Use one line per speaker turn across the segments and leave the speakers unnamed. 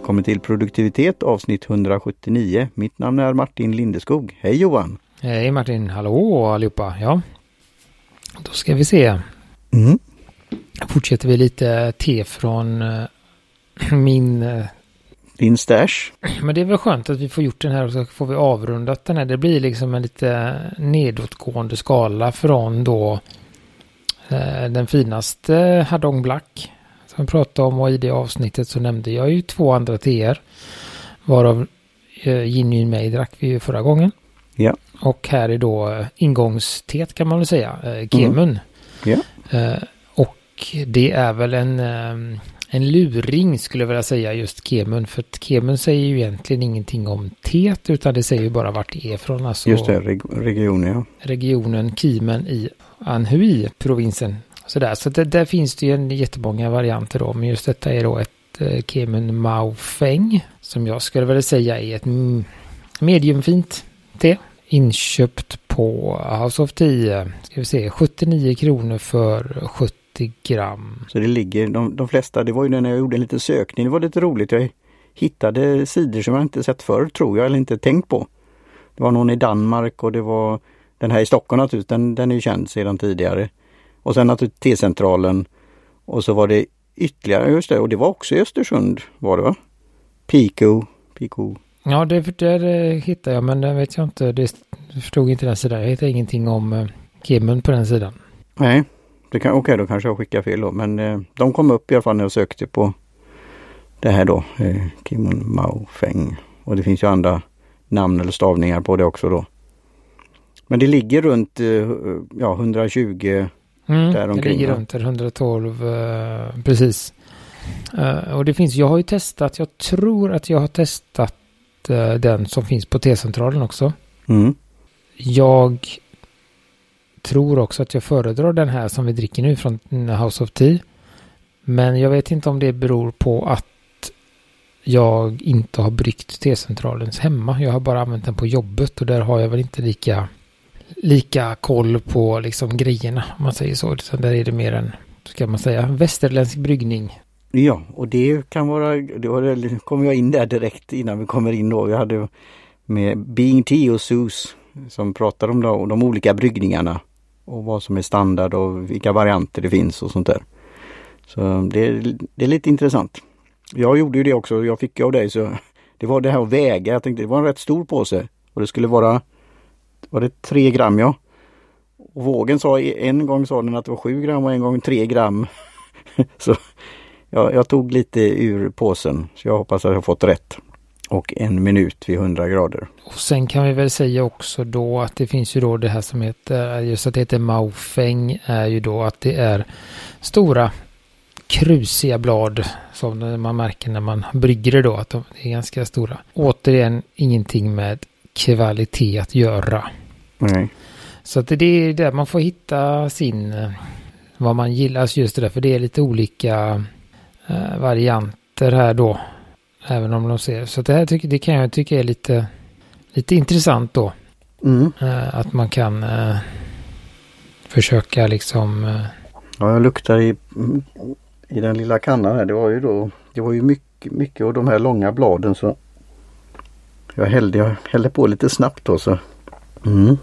välkommen till produktivitet avsnitt 179. Mitt namn är Martin Lindeskog. Hej Johan!
Hej Martin, hallå allihopa! Ja, då ska vi se.
Mm.
Fortsätter vi lite te från eh, min... eh,
Din stash.
Men det är väl skönt att vi får gjort den här och så får vi avrundat den här. Det blir liksom en lite nedåtgående skala från då eh, den finaste Hadong Black som pratade om och i det avsnittet så nämnde jag ju två andra teer. Varav eh, Ginny May drack vi ju förra gången.
Ja.
Och här är då eh, ingångsteet kan man väl säga, eh, Kemun.
Ja.
Eh, och det är väl en, eh, en luring skulle jag vilja säga just Kemun. För att Kemun säger ju egentligen ingenting om teet utan det säger ju bara vart det är från. Alltså
Just det, reg regionen ja.
regionen Kimen i Anhui-provinsen. Sådär, så det, där finns det ju en jättemånga varianter då. Men just detta är då ett eh, Kemun Mao Feng. Som jag skulle vilja säga är ett mm, mediumfint te. Inköpt på House of Tea. Ska vi se, 79 kronor för 70 gram.
Så det ligger, de, de flesta, det var ju när jag gjorde en liten sökning, det var lite roligt. Jag hittade sidor som jag inte sett förr tror jag, eller inte tänkt på. Det var någon i Danmark och det var den här i Stockholm naturligtvis, den, den är ju känd sedan tidigare. Och sen naturligtvis T-centralen. Och så var det ytterligare, just det, och det var också i Östersund var det va? Pico, Pico.
Ja, det där eh, hittade jag, men det vet jag inte. Det förstod inte den sidan. Jag hittade ingenting om eh, Kemun på den sidan.
Nej, det kan, okej då kanske jag skickar fel då. Men eh, de kom upp i alla fall när jag sökte på det här då. Eh, Kimon Mao Feng. Och det finns ju andra namn eller stavningar på det också då. Men det ligger runt eh, ja, 120
Mm,
Där
det
omkring,
ligger
va?
runt där, 112 eh, precis. Eh, och det finns, jag har ju testat, jag tror att jag har testat eh, den som finns på T-centralen också.
Mm.
Jag tror också att jag föredrar den här som vi dricker nu från House of Tea. Men jag vet inte om det beror på att jag inte har bryggt T-centralens hemma. Jag har bara använt den på jobbet och där har jag väl inte lika, lika koll på liksom grejerna om man säger så. Så där är det mer en, ska man säga, västerländsk bryggning.
Ja, och det kan vara, då kommer jag in där direkt innan vi kommer in då. Jag hade med Being Tea och Sus som pratar om då, de olika bryggningarna och vad som är standard och vilka varianter det finns och sånt där. Så det, är- det är lite intressant. Jag gjorde ju det också, jag fick ju av dig så det var det här att väga. Jag tänkte det var en rätt stor påse och det skulle vara, var det tre gram ja. Och vågen sa, en gång sa den att det var sju gram och en gång tre gram. så jag, jag tog lite ur påsen så jag hoppas att jag fått rätt. Och en minut vid 100 grader.
Och sen kan vi väl säga också då att det finns ju då det här som heter, just att det heter Maofeng är ju då att det är stora krusiga blad som man märker när man brygger det då att de är ganska stora. Återigen ingenting med kvalitet att göra.
Nej.
Så att det är där man får hitta sin, eh, vad man gillar, alltså just det där, för det är lite olika eh, varianter här då. Även om de ser, så det här tycker, det kan jag tycka är lite, lite intressant då.
Mm.
Eh, att man kan försöka liksom,
Ja, jag luktar i, i den lilla kannan här. Det var ju då, det var ju mycket, mycket av de här långa bladen så jag hällde, jag hällde på lite snabbt då så. Mm.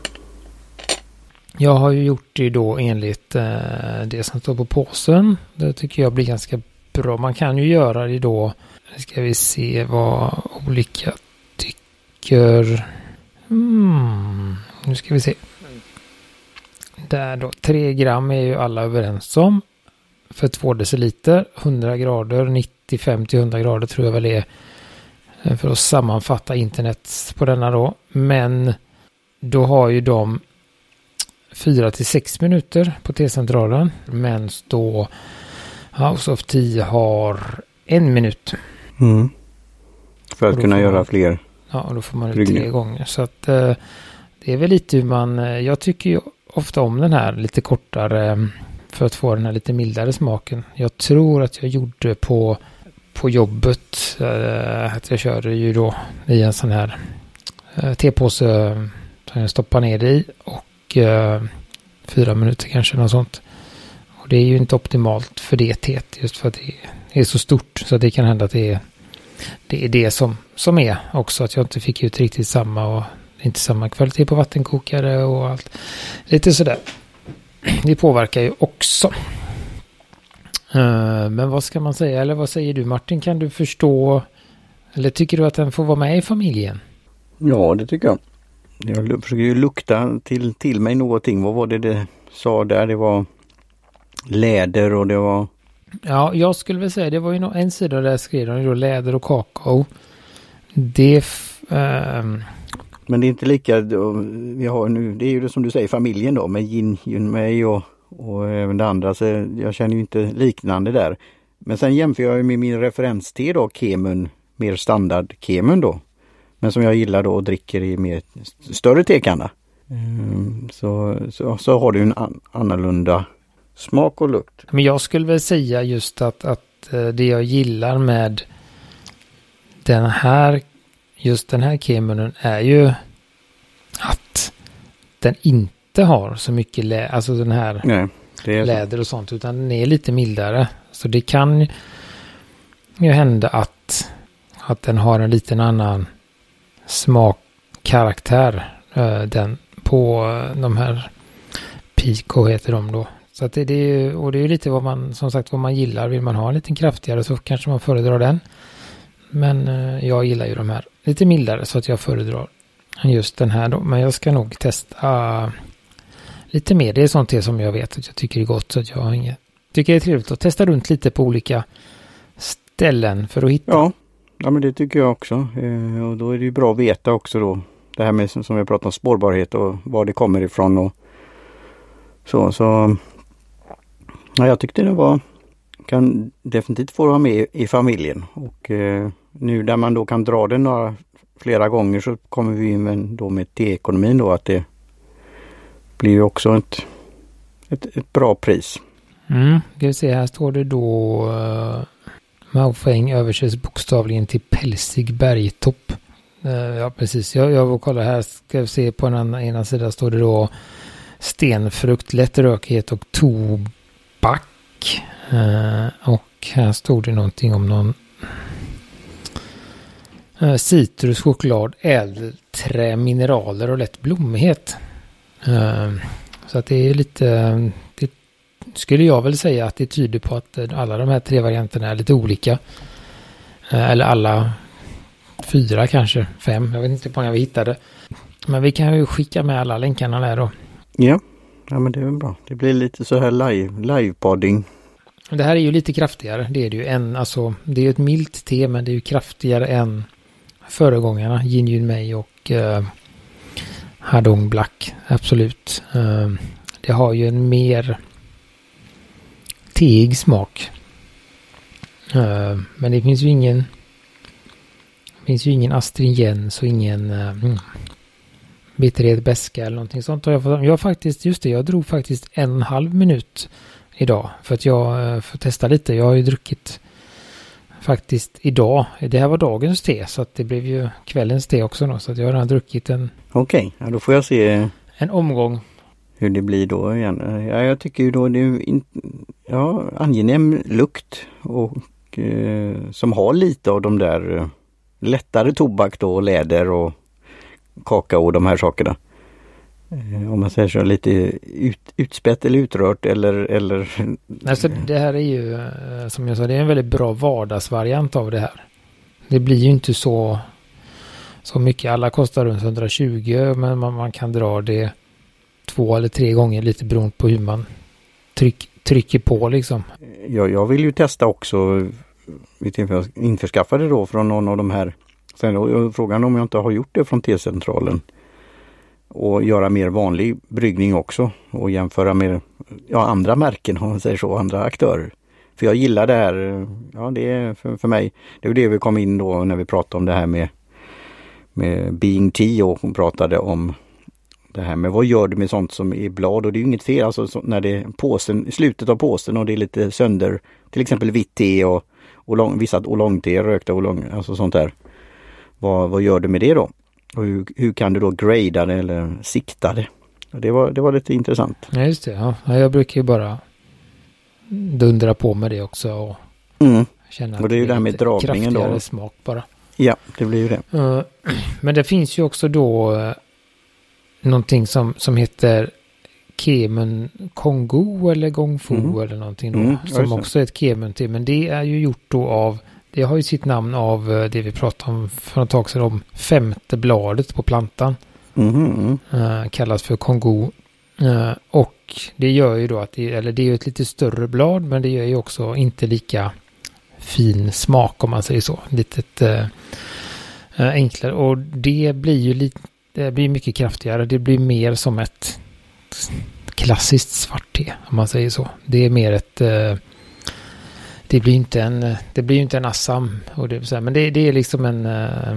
jag har ju gjort det då enligt eh, det som står på påsen. Det tycker jag blir ganska bra. Man kan ju göra det då, nu ska vi se vad olika tycker. Mm, nu ska vi se. Där då, 3 gram är ju alla överens om. För 2 deciliter, 100 grader, 95 till 100 grader tror jag väl är. Eh, för att sammanfatta internet på denna då. Men då har ju de 4 till 6 minuter på T-centralen. Men då House of Tea har en minut.
Mm. För att kunna
får
göra
man-
fler.
Ja, och då får man
Bryggning.
tre gånger. Så att eh, det är väl lite hur man... Eh, jag tycker ju ofta om den här lite kortare eh, för att få den här lite mildare smaken. Jag tror att jag gjorde på, på jobbet eh, att jag körde ju då i en sån här eh, tepåse som jag stoppar ner det i och eh, fyra minuter kanske något sånt. Och det är ju inte optimalt för det teet just för att det är så stort så att det kan hända att det är det är det som, som är också. Att jag inte fick ut riktigt samma och inte samma kvalitet på vattenkokare och allt. Lite sådär. Det påverkar ju också. Eh, men vad ska man säga? Eller vad säger du Martin? Kan du förstå? Eller tycker du att den får vara med i familjen?
Ja, det tycker jag. Jag försöker ju lukta till, till mig någonting. Vad var det det sa där? Det var läder och det var...
Ja, jag skulle väl säga det var ju en sida där skrev de ju då läder och kakao. Det... Um...
Men det är inte lika, vi har nu, det är ju det som du säger familjen då med Jin Junmei och, och även det andra. Så jag känner ju inte liknande där. Men sen jämför jag med min referenste då, Kemun, mer standard Kemun då. Men som jag gillar då och dricker i mer större tekanna. Mm, så, så, så har du en an, annorlunda smak och lukt.
Men jag skulle väl säga just att, att eh, det jag gillar med den här, just den här kemunen är ju att den inte har så mycket lä alltså den här
Nej,
läder och sånt, utan den är lite mildare. Så det kan ju hända att, att den har en liten annan smakkaraktär, eh, den på eh, de här Pico heter de då. Så att det, det är och det är lite vad man, som sagt, vad man gillar. Vill man ha en lite kraftigare så kanske man föredrar den. Men eh, jag gillar ju de här lite mildare så att jag föredrar just den här då. Men jag ska nog testa uh, lite mer. Det är sånt det som jag vet att jag tycker är gott så att jag har inget. Tycker det är trevligt att testa runt lite på olika ställen för att hitta.
Ja, ja men det tycker jag också. Eh, och då är det ju bra att veta också då det här med som vi pratat om spårbarhet och var det kommer ifrån och så. så ja, jag tyckte det var kan definitivt få vara med i familjen och eh, nu där man då kan dra det några flera gånger så kommer vi in då med T-ekonomin då att det blir också ett, ett, ett bra pris.
Mm, ska vi se, här står det då eh, uh, översätts bokstavligen till pälsig bergtopp. Uh, eh, ja, precis. Jag, jag vill kolla här. Ska vi se på den ena sidan står det då stenfrukt, lätt rökighet och tobak. Uh, och här stod det någonting om någon uh, citrus, choklad, ädelträ, mineraler och lätt blommighet. Uh, så att det är lite, skulle jag väl säga att det tyder på att alla de här tre varianterna är lite olika. Eller alla fyra kanske, fem, jag vet inte hur många vi hittade. Men vi kan ju skicka med alla länkarna där då.
Ja, ja men det är väl bra. Det blir lite så här live, livepodding.
Det här är ju lite kraftigare. Det är det ju en, alltså det är ju ett milt te men det är ju kraftigare än föregångarna. Yin Yun Mei och uh, Hadong Black. Absolut. Uh, det har ju en mer teig smak. Uh, men det finns ju ingen finns ju ingen astringens och ingen uh, bitterhet, beska eller någonting sånt jag. Jag faktiskt, just det, jag drog faktiskt en halv minut idag för att jag uh, får testa lite. Jag har ju druckit faktiskt idag. Det här var dagens te så att det blev ju kvällens te också då. Så att jag har redan druckit en...
Okej, okay, ja, då får jag se...
En omgång.
Hur det blir då igen. Ja, jag tycker ju då det är in, ja, angenäm lukt och eh, som har lite av de där eh, lättare tobak då, läder och kakao och de här sakerna. Eh, om man säger så lite ut, utspätt eller utrört eller... eller...
Alltså det här är ju eh, som jag sa, det är en väldigt bra vardagsvariant av det här. Det blir ju inte så, så mycket. Alla kostar runt 120 men man, man kan dra det två eller tre gånger lite beroende på hur man tryck, trycker på liksom.
Jag, jag vill ju testa också jag införskaffade då från någon av de här. Sen då, frågan om jag inte har gjort det från T-centralen. Och göra mer vanlig bryggning också och jämföra med ja, andra märken om man säger så, andra aktörer. För jag gillar det här, ja det är för, för mig, det är det vi kom in då när vi pratade om det här med, med Being Tea och pratade om det här med vad gör du med sånt som är blad och det är inget fel alltså när det är påsen, slutet av påsen och det är lite sönder, till exempel vitt te och olong, vissa oolong-te, rökta oolong, alltså sånt där. Vad, vad gör du med det då? Och hur, hur kan du då grada det eller sikta det? Det var, det var lite intressant.
Ja, just det. Ja. Jag brukar ju bara dundra på med det också. Och
mm.
känna
Och det är ju det här med dragningen då.
smak bara.
Ja, det blir ju det.
Eh, Men det finns ju också då eh, någonting som, som heter Kemun Kongo eller Gongfu
Mm.
eller någonting då.
Mm,
som också är ett Kemun te. Men det är ju gjort då av, det har ju sitt namn av eh, det vi pratade om för ett tag sedan om femte bladet på plantan.
Mhm, mm.
eh, kallas för Kongo. Eh, och det gör ju då att det, eller det är ju ett lite större blad men det gör ju också inte lika fin smak om man säger så. Litet eh, eh, enklare och det blir ju lite, det blir mycket kraftigare. Det blir mer som ett klassiskt svart te om man säger så. Det är mer ett eh, det blir inte en, det blir inte en Assam. Och det, men det, det är liksom en, eh,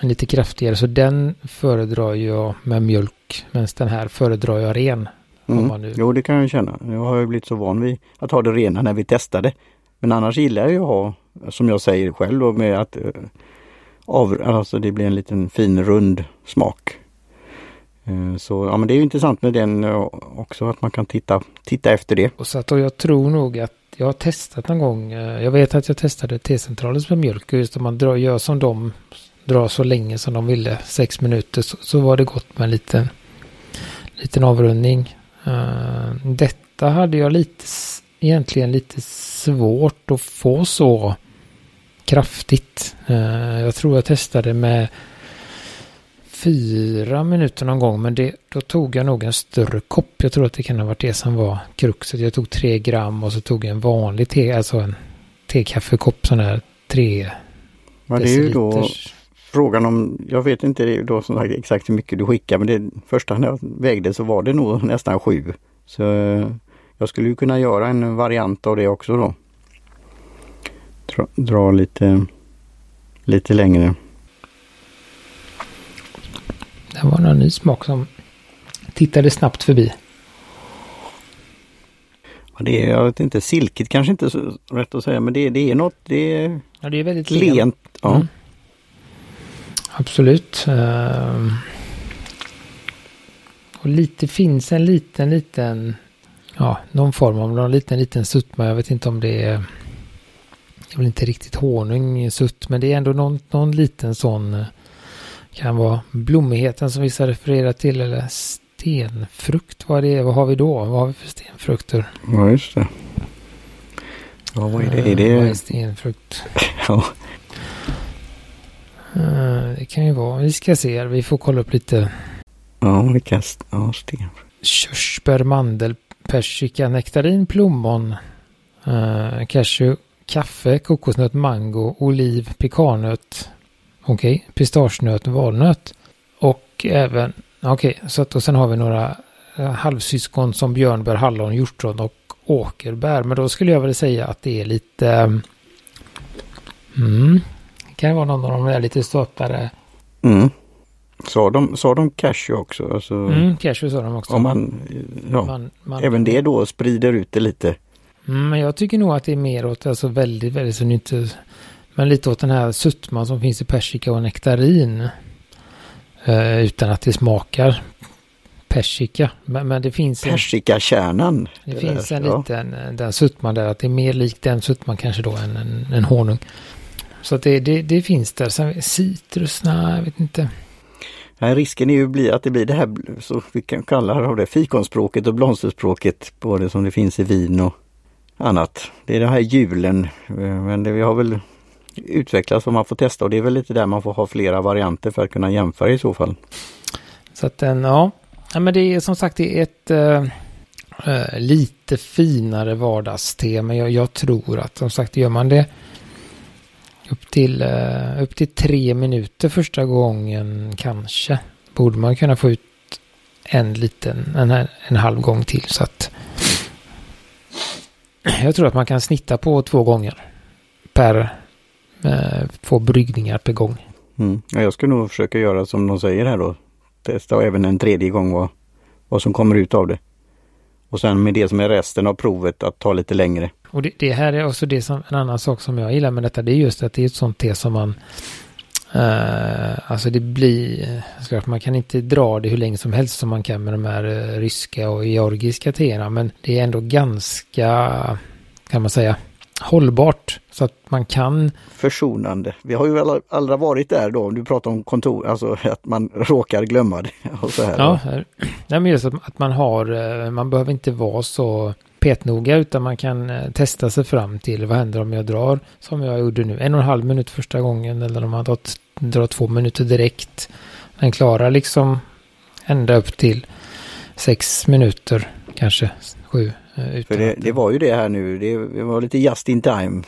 en lite kraftigare. Så den föredrar jag med mjölk. Medan den här föredrar jag ren.
Mm.
nu-
Jo, det kan jag känna. Jag har ju blivit så van vid att ha det rena när vi testade. Men annars gillar jag ju att ha, som jag säger själv då, med att eh, av, alltså det blir en liten fin rund smak. Eh, så ja, men det är ju intressant med den eh, också att man kan titta, titta efter det.
Och så att och jag tror nog att jag har testat någon gång. Eh, jag vet att jag testade T-centralen med mjölk. Just om man drar, gör som de drar så länge som de ville, sex minuter, så, så var det gott med en liten, liten avrundning. Detta hade jag lite, egentligen lite svårt att få så kraftigt. Eh, jag tror jag testade med fyra minuter någon gång. Men det, då tog jag nog en större kopp. Jag tror att det kan ha varit det som var kruxet. Jag tog tre gram och så tog jag en vanlig te, alltså en tekaffekopp sån här tre
Men det är ju då
deciliters.
frågan om, jag vet inte det då som sagt exakt hur mycket du skickar men det första när jag vägde så var det nog nästan sju. Så eh, jag skulle ju kunna göra en variant av det också då. Dra, dra lite, lite längre.
Det var någon ny smak som tittade snabbt förbi.
Ja, det är, jag vet inte, silkigt kanske inte är så rätt att säga men det, det är något, det är
Ja, det är väldigt
lent. Ja.
Mm. Absolut. Ehm. och lite finns en liten, liten, ja, någon form av någon liten, liten suttma. Jag vet inte om det är, det är väl inte riktigt honung sutt, men det är ändå någon, någon liten sån, eh, kan vara blommigheten som vissa refererar till, eller stenfrukt, vad det är, vad har vi då? Vad har vi för stenfrukter?
ja, just det. Ja, vad är det? Är
Eh, Vad är
det
stenfrukt?
ja.
Eh, det kan ju vara, vi ska se här, vi får kolla upp lite
ja, vilka ja, sten.
körsbär, mandel, persika, nektarin, plommon, cashew, kaffe, kokosnöt, mango, oliv, pekannöt, okej, pistagenöt, valnöt och även, okej, så att och sen har vi några eh, halvsyskon som björnbär, hallon, hjortron och åkerbär. Men då skulle jag väl säga att det är lite, mm, det kan vara någon av de där lite sötare,
Mm. Sa de, sa de cashew också? Alltså,
mm, cashew sa de också.
Om man, ja,
Man- man-
även det då sprider ut det lite.
Mm, men jag tycker nog att det är mer åt, alltså väldigt, väldigt, så inte, men lite åt den här suttman som finns i persika och nektarin. Eh, utan att det smakar persika. Men, men det finns
Persikakärnan.
det
där,
finns en
ja.
liten, eh, den suttman där, att det är mer likt den suttman kanske då än en, en honung. Så att det, det, det finns där. Sen citrus, nej, jag vet inte.
Nej, risken är ju att det blir det här så vi kan kalla det fikonspråket och blomsterspråket både som det finns i vin och annat. Det är den här julen. Eh, men det, vi har väl utvecklats vad man får testa och det är väl lite där man får ha flera varianter för att kunna jämföra i så fall.
Så att den, ja. ja men det är som sagt det är ett äh, lite finare vardagste. Men jag, jag tror att som sagt gör man det upp till, äh, upp till tre minuter första gången kanske. Borde man kunna få ut en liten, en, en halv gång till. Så att jag tror att man kan snitta på två gånger per eh, två bryggningar per gång.
Mm. Ja, jag ska nog försöka göra som de säger här då. Testa även en tredje gång vad, vad som kommer ut av det. Och sen med det som är resten av provet att ta lite längre.
Och det, det här är också det som, en annan sak som jag gillar med detta. Det är just att det är ett sånt te som man... Eh, alltså det blir... Såklart, man kan inte dra det hur länge som helst som man kan med de här eh, ryska och georgiska teerna. Men det är ändå ganska, kan man säga, hållbart. Så att man kan...
Försonande. Vi har ju aldrig varit där då, du pratar om kontor, alltså att man råkar glömma det. Och så här,
ja, nej, men just att man har, eh, man behöver inte vara så petnoga utan man kan eh, testa sig fram till vad händer om jag drar som jag gjorde nu. En och en halv minut första gången eller om man drar två minuter direkt. Men klarar liksom ända upp till sex minuter, kanske sju.
Eh, För det, det, var ju det här nu, det var lite just in time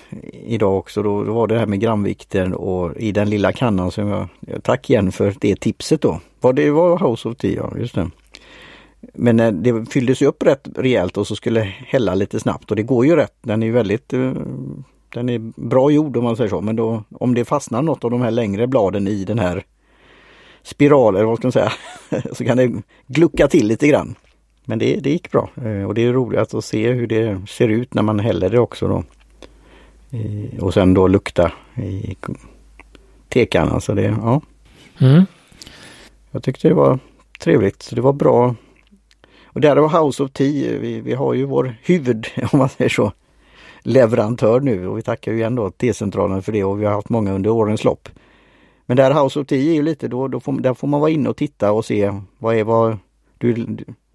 idag också. Då, då var det här med gramvikten och i den lilla kannan som jag, tack igen för det tipset då. Var det var House of Tea, ja just det. Men eh, det fylldes upp rätt rejält och så skulle hälla lite snabbt och det går ju rätt. Den är ju väldigt eh, den är bra gjord om man säger så. Men då om det fastnar något av de här längre bladen i den här spiralen, vad ska man säga, så kan det glucka till lite grann. Men det, det gick bra eh, och det är roligt att se hur det ser ut när man häller det också då. Och sen då lukta i tekannan. Så det, ja. Mm. Jag tyckte det var trevligt. Så det var bra. Och där var House of Tea. Vi, vi har ju vår huvud, om man säger så, leverantör nu och vi tackar ju igen då T-centralen för det och vi har haft många under årens lopp. Men där House of Tea är ju lite då, då får, där får man vara inne och titta och se vad är vad du,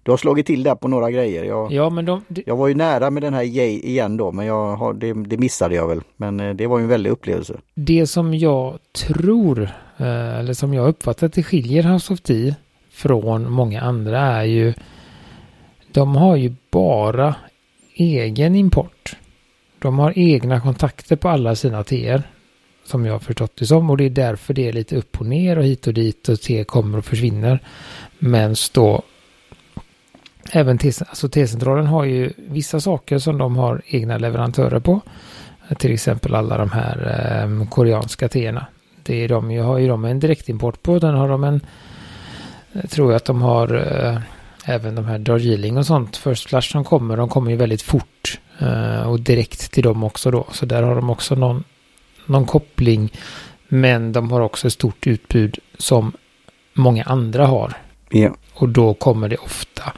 du har slagit till där på några grejer. Jag,
ja, men de,
de... jag var ju nära med den här Yay igen då men jag har, det, det, missade jag väl. Men eh, det var ju en väldig upplevelse.
Det som jag tror, eh, eller som jag uppfattat det skiljer House of Tea från många andra är ju de har ju bara egen import. De har egna kontakter på alla sina teer. Som jag har förstått det som. Och det är därför det är lite upp och ner och hit och dit och te kommer och försvinner. Men då även alltså T-centralen har ju vissa saker som de har egna leverantörer på. Till exempel alla de här eh, koreanska teerna. Det är de, jag har ju de en direktimport på. Den har de en, eh, tror jag att de har eh, även de här Darjeeling och sånt. First Flash som kommer, de kommer ju väldigt fort. Eh, och direkt till dem också då. Så där har de också någon, någon koppling. Men de har också ett stort utbud som många andra har.
Ja.
Och då kommer det ofta,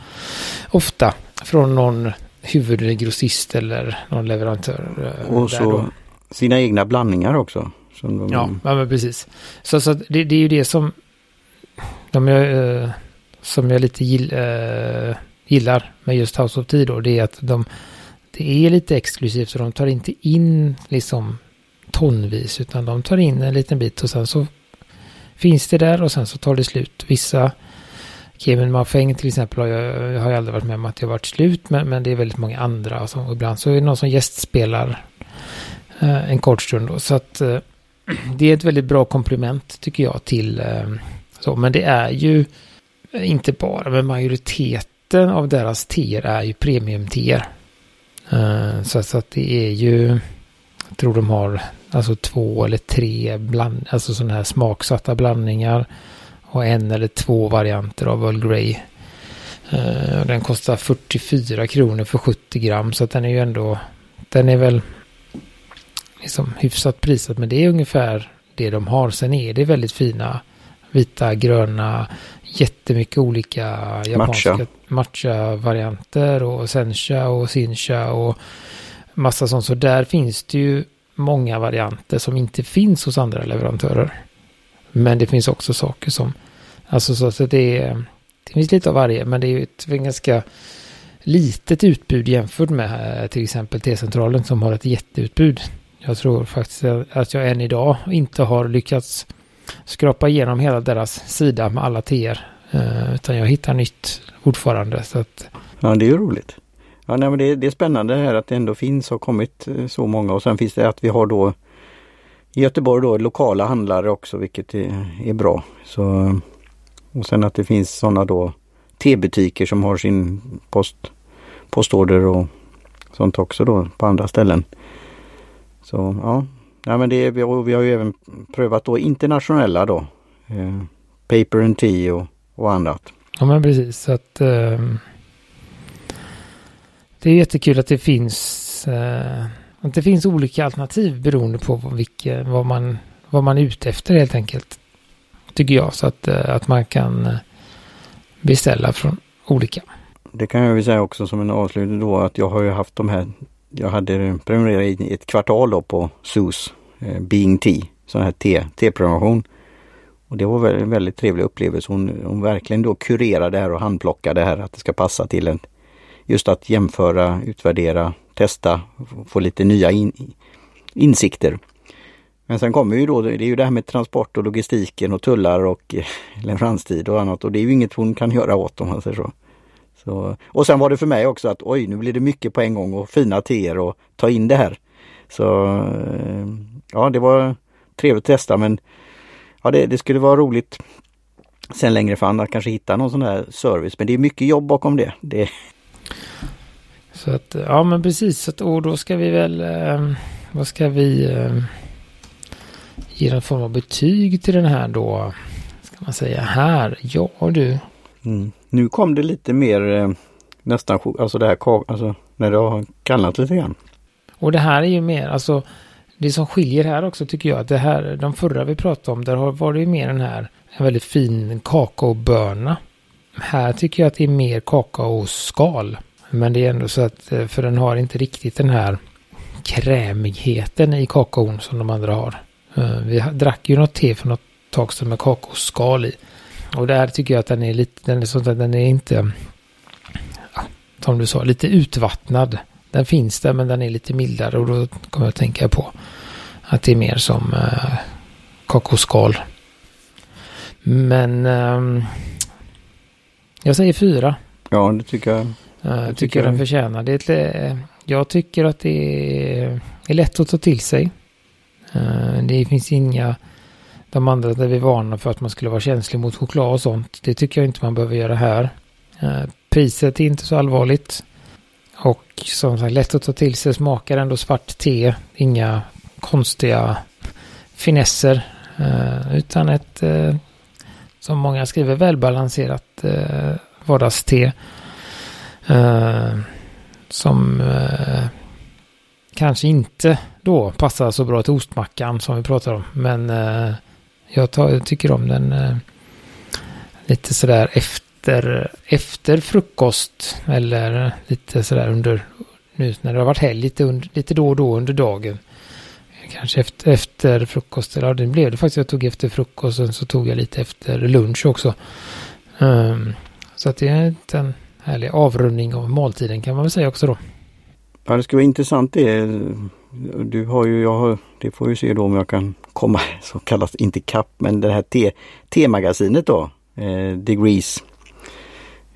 ofta från någon huvudgrossist eller någon leverantör.
Eh, och så då. sina egna blandningar också.
De... Ja, ja, men precis. Så, så det, det, är ju det som de, äh, som jag lite gill, äh, gillar med just House of Tea då. Det är att de, det är lite exklusivt så de tar inte in liksom tonvis utan de tar in en liten bit och sen så finns det där och sen så tar det slut. Vissa Kevin Mafeng till exempel har jag, jag har aldrig varit med om att det har varit slut men, men det är väldigt många andra. Alltså, ibland så är det någon som gästspelar eh, en kort stund då. Så att eh, det är ett väldigt bra komplement tycker jag till eh, så. Men det är ju inte bara, men majoriteten av deras teer är ju premium-tier. Uh, så, så att det är ju, jag tror de har alltså två eller tre bland, alltså sådana här smaksatta blandningar. Och en eller två varianter av Earl Grey. Uh, den kostar 44 kronor för 70 gram så att den är ju ändå, den är väl liksom hyfsat prisad, men det är ungefär det de har. Sen är det väldigt fina vita, gröna, jättemycket olika japanska matcha-varianter och sencha och sincha och massa sånt. Så där finns det ju många varianter som inte finns hos andra leverantörer. Men det finns också saker som, alltså så att det är, det finns lite av varje, men det är ju ett ganska litet utbud jämfört med eh, till exempel T-centralen som har ett jätteutbud. Jag tror faktiskt att jag än idag inte har lyckats skrapa igenom hela deras sida med alla TR. Eh, utan jag hittar nytt fortfarande. Så att...
Ja, det är ju roligt. Ja, nej, men det, det är spännande här att det ändå finns och kommit eh, så många och sen finns det att vi har då i Göteborg då lokala handlare också vilket är, är bra. Så, och sen att det finns sådana då T-butiker som har sin post, postorder och sånt också då på andra ställen. Så ja, Ja, men det, vi, har, vi har ju även prövat då internationella då. Eh, paper and tea och, och annat.
Ja men precis. Så att, eh, det är jättekul att det finns eh, att det finns olika alternativ beroende på vilka, vad, man, vad man är ute efter helt enkelt. Tycker jag. Så att, eh, att man kan eh, beställa från olika.
Det kan jag ju säga också som en avslutning då att jag har ju haft de här jag hade prenumererat i ett kvartal då på SUS, eh, Being Tea, sån här te-prenumeration. Och det var en väldigt trevlig upplevelse. Hon, hon verkligen då kurerade det här och handplockade det här att det ska passa till en. Just att jämföra, utvärdera, testa, få lite nya in, insikter. Men sen kommer ju då, det är ju det här med transport och logistiken och tullar och eh, leveranstid och annat och det är ju inget hon kan göra åt om man säger så så. Och sen var det för mig också att oj, nu blir det mycket på en gång och fina teer och ta in det här. Så eh, ja, det var trevligt att testa men ja, det, det skulle vara roligt sen längre fram att kanske hitta någon sån här service. Men det är mycket jobb bakom det. det...
Så att, ja men precis, och då ska vi väl, eh, vad ska vi eh, ge någon form av betyg till den här då? Ska man säga här? Ja du.
Mm. Nu kom det lite mer eh, nästan, alltså det här, alltså när det har kallnat lite grann.
Och det här är ju mer, alltså det som skiljer här också tycker jag att det här, de förra vi pratade om, där har varit mer den här, en väldigt fin kakaoböna. Här tycker jag att det är mer kakaoskal. Men det är ändå så att, eh, för den har inte riktigt den här krämigheten i kakaon som de andra har. Eh, vi drack ju något te för något tag sedan med kakaoskal i. Och där tycker jag att den är lite, den är sånt att den är inte, som du sa, lite utvattnad. Den finns där men den är lite mildare och då kommer jag att tänka på att det är mer som eh, kakaoskal. Men eh, jag säger fyra.
Ja, det tycker jag.
Jag tycker, tycker den förtjänar det. jag tycker att det är lätt att ta till sig. Eh, det finns inga, de andra där vi varnar för att man skulle vara känslig mot choklad och sånt. Det tycker jag inte man behöver göra här. Eh, priset är inte så allvarligt. Och som sagt lätt att ta till sig, smakar ändå svart te. Inga konstiga finesser. Eh, utan ett, eh, som många skriver, välbalanserat vardagste. Som kanske inte då passar så bra till ostmackan som vi pratar om. Men eh, jag, tar, jag, tycker om den eh, lite sådär efter, efter frukost. Eller lite sådär under, nu när det har varit helg, lite, under, lite då och då under dagen. Kanske efter, efter frukost, eller ja, det blev det faktiskt. Jag tog efter frukosten så tog jag lite efter lunch också. Um, så att det är en härlig avrundning av måltiden kan man väl säga också då.
Ja, det skulle vara intressant det. Eh, du har ju, jag har, det får vi se då om jag kan komma så kallas inte kapp, men det här T-magasinet då, eh, Degrees.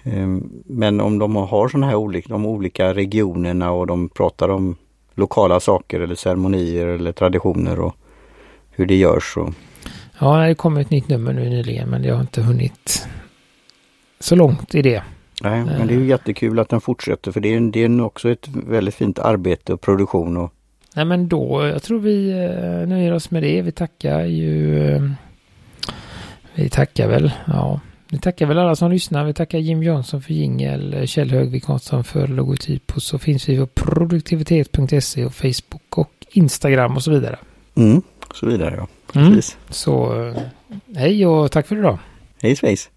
Eh, men om de har sådana här olika, de olika regionerna och de pratar om lokala saker eller ceremonier eller traditioner och hur det görs. Och...
Ja, det kom ett nytt nummer nu nyligen men jag har inte hunnit så långt i det.
Nej, men det är ju jättekul att den fortsätter för det är, det är också ett väldigt fint arbete och produktion. Och...
Nej men då, jag tror vi eh, nöjer oss med det. Vi tackar ju... Eh, vi tackar väl, ja. Vi tackar väl alla som lyssnar. Vi tackar Jim Jönsson för jingel, Kjell Högvik Hansson för logotyp och så finns vi på produktivitet.se och Facebook och Instagram och så vidare.
Mm, så vidare ja. Mm. Precis.
Mm. Så hej och tack för idag.
Hej svejs.